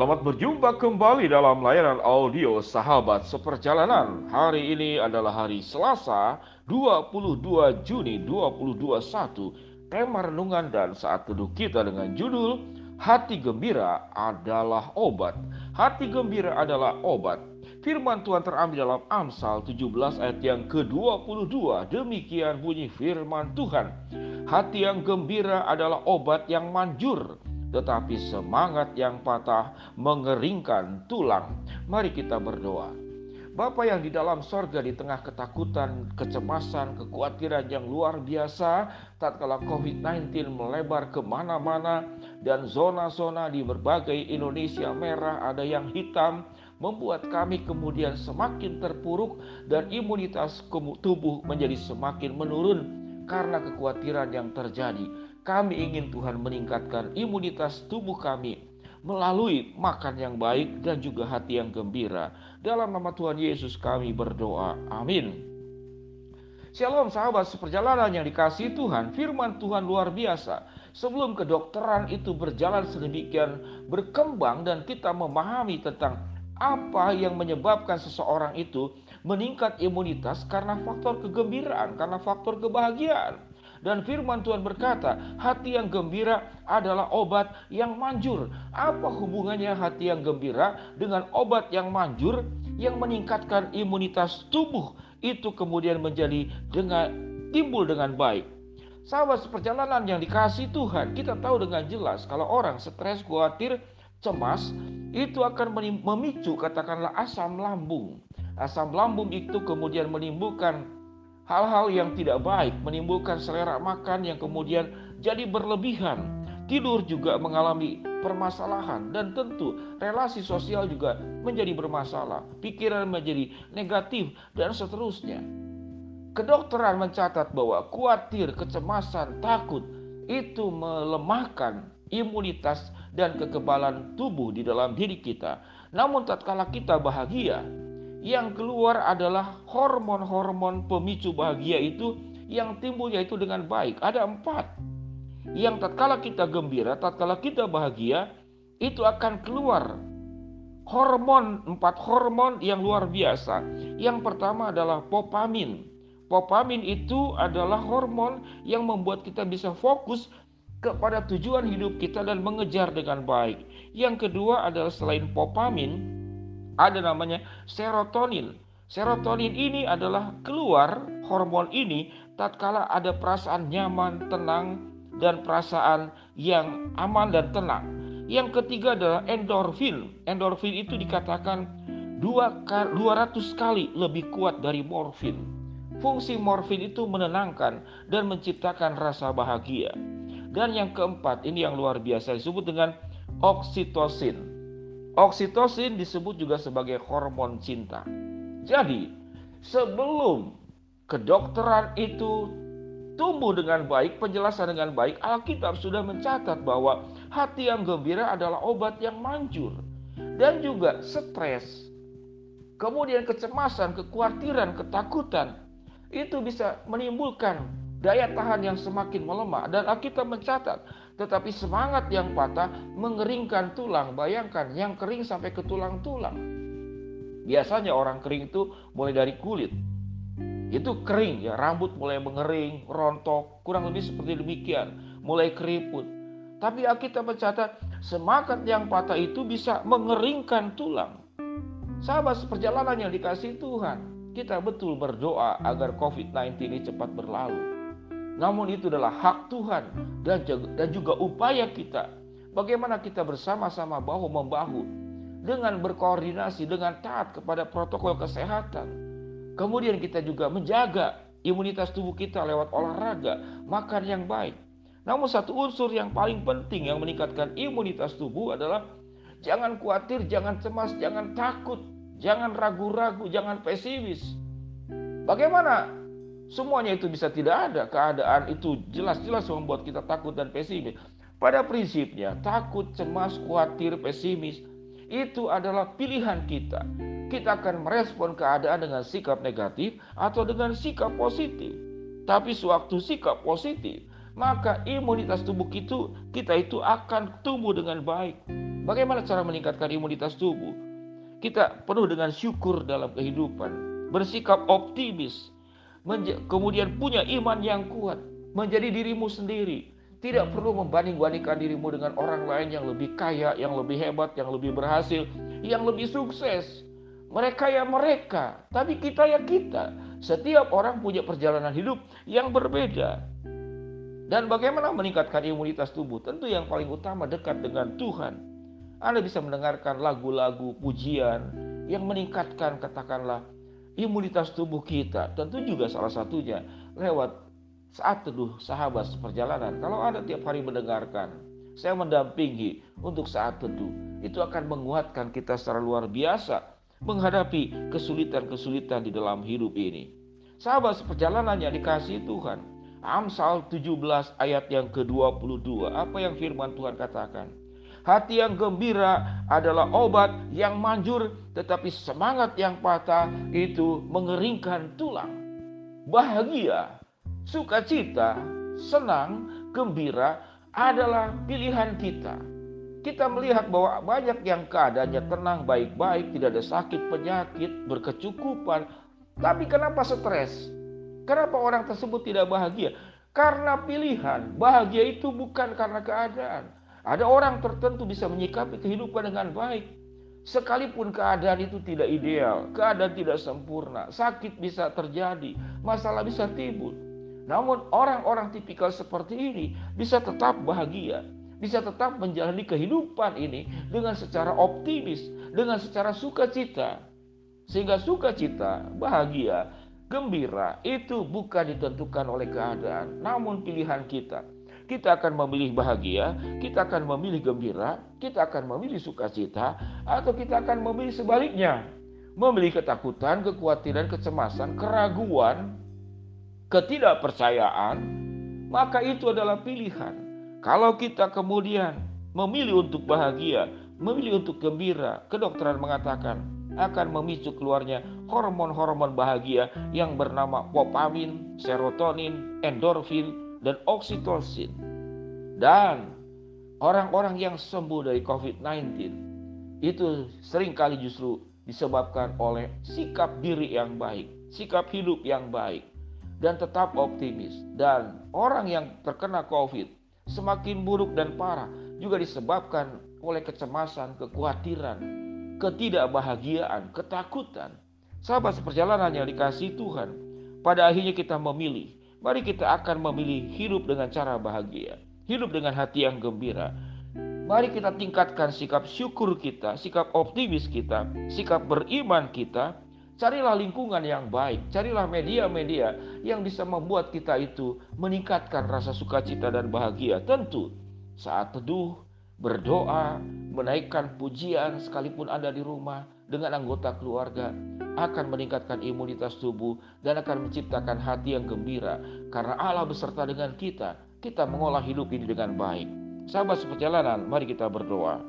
Selamat berjumpa kembali dalam layanan audio Sahabat Seperjalanan. Hari ini adalah hari Selasa, 22 Juni 2021. Tema renungan dan saat teduh kita dengan judul Hati gembira adalah obat. Hati gembira adalah obat. Firman Tuhan terambil dalam Amsal 17 ayat yang ke-22. Demikian bunyi firman Tuhan. Hati yang gembira adalah obat yang manjur tetapi semangat yang patah mengeringkan tulang. Mari kita berdoa. Bapa yang di dalam sorga di tengah ketakutan, kecemasan, kekhawatiran yang luar biasa, tatkala COVID-19 melebar ke mana-mana dan zona-zona di berbagai Indonesia merah ada yang hitam, membuat kami kemudian semakin terpuruk dan imunitas tubuh menjadi semakin menurun karena kekhawatiran yang terjadi. Kami ingin Tuhan meningkatkan imunitas tubuh kami melalui makan yang baik dan juga hati yang gembira. Dalam nama Tuhan Yesus kami berdoa. Amin. Shalom sahabat seperjalanan yang dikasih Tuhan, firman Tuhan luar biasa. Sebelum kedokteran itu berjalan sedemikian berkembang dan kita memahami tentang apa yang menyebabkan seseorang itu meningkat imunitas karena faktor kegembiraan, karena faktor kebahagiaan. Dan firman Tuhan berkata, hati yang gembira adalah obat yang manjur. Apa hubungannya hati yang gembira dengan obat yang manjur yang meningkatkan imunitas tubuh itu kemudian menjadi dengan timbul dengan baik. Sahabat seperjalanan yang dikasih Tuhan, kita tahu dengan jelas kalau orang stres, khawatir, cemas, itu akan memicu katakanlah asam lambung. Asam lambung itu kemudian menimbulkan hal-hal yang tidak baik, menimbulkan selera makan yang kemudian jadi berlebihan. Tidur juga mengalami permasalahan dan tentu relasi sosial juga menjadi bermasalah. Pikiran menjadi negatif dan seterusnya. Kedokteran mencatat bahwa khawatir, kecemasan, takut itu melemahkan imunitas dan kekebalan tubuh di dalam diri kita. Namun tatkala kita bahagia, yang keluar adalah hormon-hormon pemicu bahagia itu yang timbul yaitu dengan baik. Ada empat. Yang tatkala kita gembira, tatkala kita bahagia, itu akan keluar hormon, empat hormon yang luar biasa. Yang pertama adalah popamin. Popamin itu adalah hormon yang membuat kita bisa fokus kepada tujuan hidup kita dan mengejar dengan baik. Yang kedua adalah selain popamin, ada namanya serotonin. Serotonin ini adalah keluar hormon ini tatkala ada perasaan nyaman, tenang dan perasaan yang aman dan tenang. Yang ketiga adalah endorfin. Endorfin itu dikatakan 200 kali lebih kuat dari morfin. Fungsi morfin itu menenangkan dan menciptakan rasa bahagia. Dan yang keempat, ini yang luar biasa disebut dengan oksitosin. Oksitosin disebut juga sebagai hormon cinta. Jadi, sebelum kedokteran itu tumbuh dengan baik, penjelasan dengan baik, Alkitab sudah mencatat bahwa hati yang gembira adalah obat yang manjur dan juga stres. Kemudian kecemasan, kekhawatiran, ketakutan itu bisa menimbulkan daya tahan yang semakin melemah dan Alkitab mencatat tetapi semangat yang patah mengeringkan tulang. Bayangkan yang kering sampai ke tulang-tulang. Biasanya orang kering itu mulai dari kulit. Itu kering ya, rambut mulai mengering, rontok, kurang lebih seperti demikian, mulai keriput. Tapi Alkitab mencatat semangat yang patah itu bisa mengeringkan tulang. Sahabat seperjalanan yang dikasih Tuhan, kita betul berdoa agar COVID-19 ini cepat berlalu. Namun itu adalah hak Tuhan dan juga upaya kita. Bagaimana kita bersama-sama bahu membahu dengan berkoordinasi dengan taat kepada protokol kesehatan. Kemudian kita juga menjaga imunitas tubuh kita lewat olahraga, makan yang baik. Namun satu unsur yang paling penting yang meningkatkan imunitas tubuh adalah jangan khawatir, jangan cemas, jangan takut, jangan ragu-ragu, jangan pesimis. Bagaimana Semuanya itu bisa tidak ada. Keadaan itu jelas-jelas membuat kita takut dan pesimis. Pada prinsipnya, takut, cemas, khawatir, pesimis itu adalah pilihan kita. Kita akan merespon keadaan dengan sikap negatif atau dengan sikap positif. Tapi sewaktu sikap positif, maka imunitas tubuh kita, kita itu akan tumbuh dengan baik. Bagaimana cara meningkatkan imunitas tubuh? Kita penuh dengan syukur dalam kehidupan, bersikap optimis, kemudian punya iman yang kuat, menjadi dirimu sendiri. Tidak perlu membanding-bandingkan dirimu dengan orang lain yang lebih kaya, yang lebih hebat, yang lebih berhasil, yang lebih sukses. Mereka ya mereka, tapi kita ya kita. Setiap orang punya perjalanan hidup yang berbeda. Dan bagaimana meningkatkan imunitas tubuh? Tentu yang paling utama dekat dengan Tuhan. Anda bisa mendengarkan lagu-lagu pujian yang meningkatkan katakanlah imunitas tubuh kita. Tentu juga salah satunya lewat saat teduh sahabat seperjalanan, kalau Anda tiap hari mendengarkan, saya mendampingi untuk saat teduh, itu akan menguatkan kita secara luar biasa menghadapi kesulitan-kesulitan di dalam hidup ini. Sahabat seperjalanan yang dikasih Tuhan, Amsal 17 ayat yang ke-22, apa yang firman Tuhan katakan? Hati yang gembira adalah obat yang manjur, tetapi semangat yang patah itu mengeringkan tulang. Bahagia sukacita, senang, gembira adalah pilihan kita. Kita melihat bahwa banyak yang keadaannya tenang, baik-baik, tidak ada sakit, penyakit, berkecukupan. Tapi kenapa stres? Kenapa orang tersebut tidak bahagia? Karena pilihan. Bahagia itu bukan karena keadaan. Ada orang tertentu bisa menyikapi kehidupan dengan baik. Sekalipun keadaan itu tidak ideal, keadaan tidak sempurna, sakit bisa terjadi, masalah bisa timbul. Namun orang-orang tipikal seperti ini bisa tetap bahagia, bisa tetap menjalani kehidupan ini dengan secara optimis, dengan secara sukacita. Sehingga sukacita, bahagia, gembira itu bukan ditentukan oleh keadaan, namun pilihan kita. Kita akan memilih bahagia, kita akan memilih gembira, kita akan memilih sukacita, atau kita akan memilih sebaliknya. Memilih ketakutan, kekhawatiran, kecemasan, keraguan, ketidakpercayaan, maka itu adalah pilihan. Kalau kita kemudian memilih untuk bahagia, memilih untuk gembira, kedokteran mengatakan akan memicu keluarnya hormon-hormon bahagia yang bernama dopamin, serotonin, endorfin, dan oksitosin. Dan orang-orang yang sembuh dari COVID-19 itu sering kali justru disebabkan oleh sikap diri yang baik, sikap hidup yang baik dan tetap optimis. Dan orang yang terkena COVID semakin buruk dan parah juga disebabkan oleh kecemasan, kekhawatiran, ketidakbahagiaan, ketakutan. Sahabat seperjalanan yang dikasih Tuhan, pada akhirnya kita memilih. Mari kita akan memilih hidup dengan cara bahagia, hidup dengan hati yang gembira. Mari kita tingkatkan sikap syukur kita, sikap optimis kita, sikap beriman kita, Carilah lingkungan yang baik, carilah media-media yang bisa membuat kita itu meningkatkan rasa sukacita dan bahagia. Tentu saat teduh, berdoa, menaikkan pujian sekalipun Anda di rumah dengan anggota keluarga akan meningkatkan imunitas tubuh dan akan menciptakan hati yang gembira karena Allah beserta dengan kita. Kita mengolah hidup ini dengan baik. Sahabat seperjalanan, mari kita berdoa.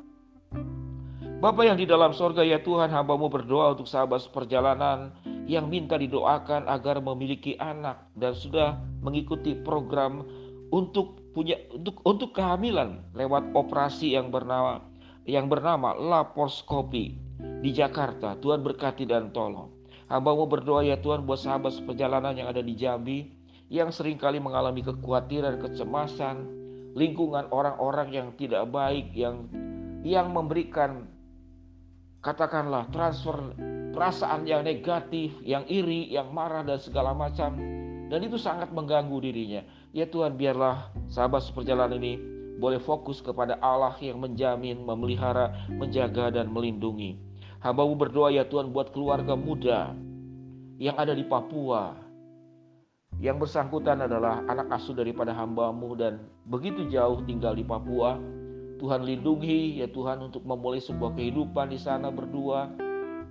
Bapa yang di dalam sorga ya Tuhan hambamu berdoa untuk sahabat seperjalanan yang minta didoakan agar memiliki anak dan sudah mengikuti program untuk punya untuk untuk kehamilan lewat operasi yang bernama yang bernama laparoskopi di Jakarta. Tuhan berkati dan tolong. Hambamu berdoa ya Tuhan buat sahabat seperjalanan yang ada di Jambi yang sering kali mengalami kekhawatiran, kecemasan, lingkungan orang-orang yang tidak baik yang yang memberikan katakanlah transfer perasaan yang negatif, yang iri, yang marah dan segala macam. Dan itu sangat mengganggu dirinya. Ya Tuhan biarlah sahabat seperjalanan ini boleh fokus kepada Allah yang menjamin, memelihara, menjaga dan melindungi. Hambamu berdoa ya Tuhan buat keluarga muda yang ada di Papua. Yang bersangkutan adalah anak asuh daripada hambamu dan begitu jauh tinggal di Papua Tuhan lindungi ya Tuhan untuk memulai sebuah kehidupan di sana berdua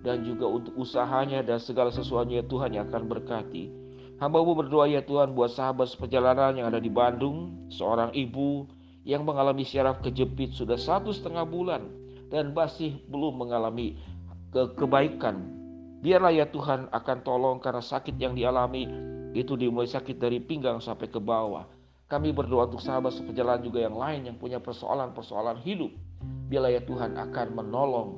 dan juga untuk usahanya dan segala sesuatunya Tuhan yang akan berkati. Hambamu berdoa ya Tuhan buat sahabat seperjalanan yang ada di Bandung, seorang ibu yang mengalami syaraf kejepit sudah satu setengah bulan dan masih belum mengalami ke kebaikan. Biarlah ya Tuhan akan tolong karena sakit yang dialami itu dimulai sakit dari pinggang sampai ke bawah. Kami berdoa untuk sahabat seperjalanan juga yang lain yang punya persoalan-persoalan hidup. Biarlah ya Tuhan akan menolong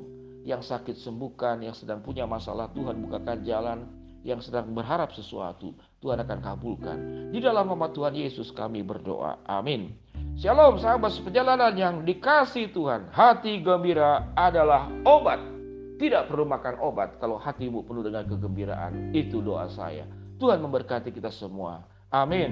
yang sakit sembuhkan, yang sedang punya masalah Tuhan bukakan jalan, yang sedang berharap sesuatu Tuhan akan kabulkan. Di dalam nama Tuhan Yesus kami berdoa. Amin. Shalom sahabat seperjalanan yang dikasih Tuhan. Hati gembira adalah obat. Tidak perlu makan obat kalau hatimu penuh dengan kegembiraan. Itu doa saya. Tuhan memberkati kita semua. Amin.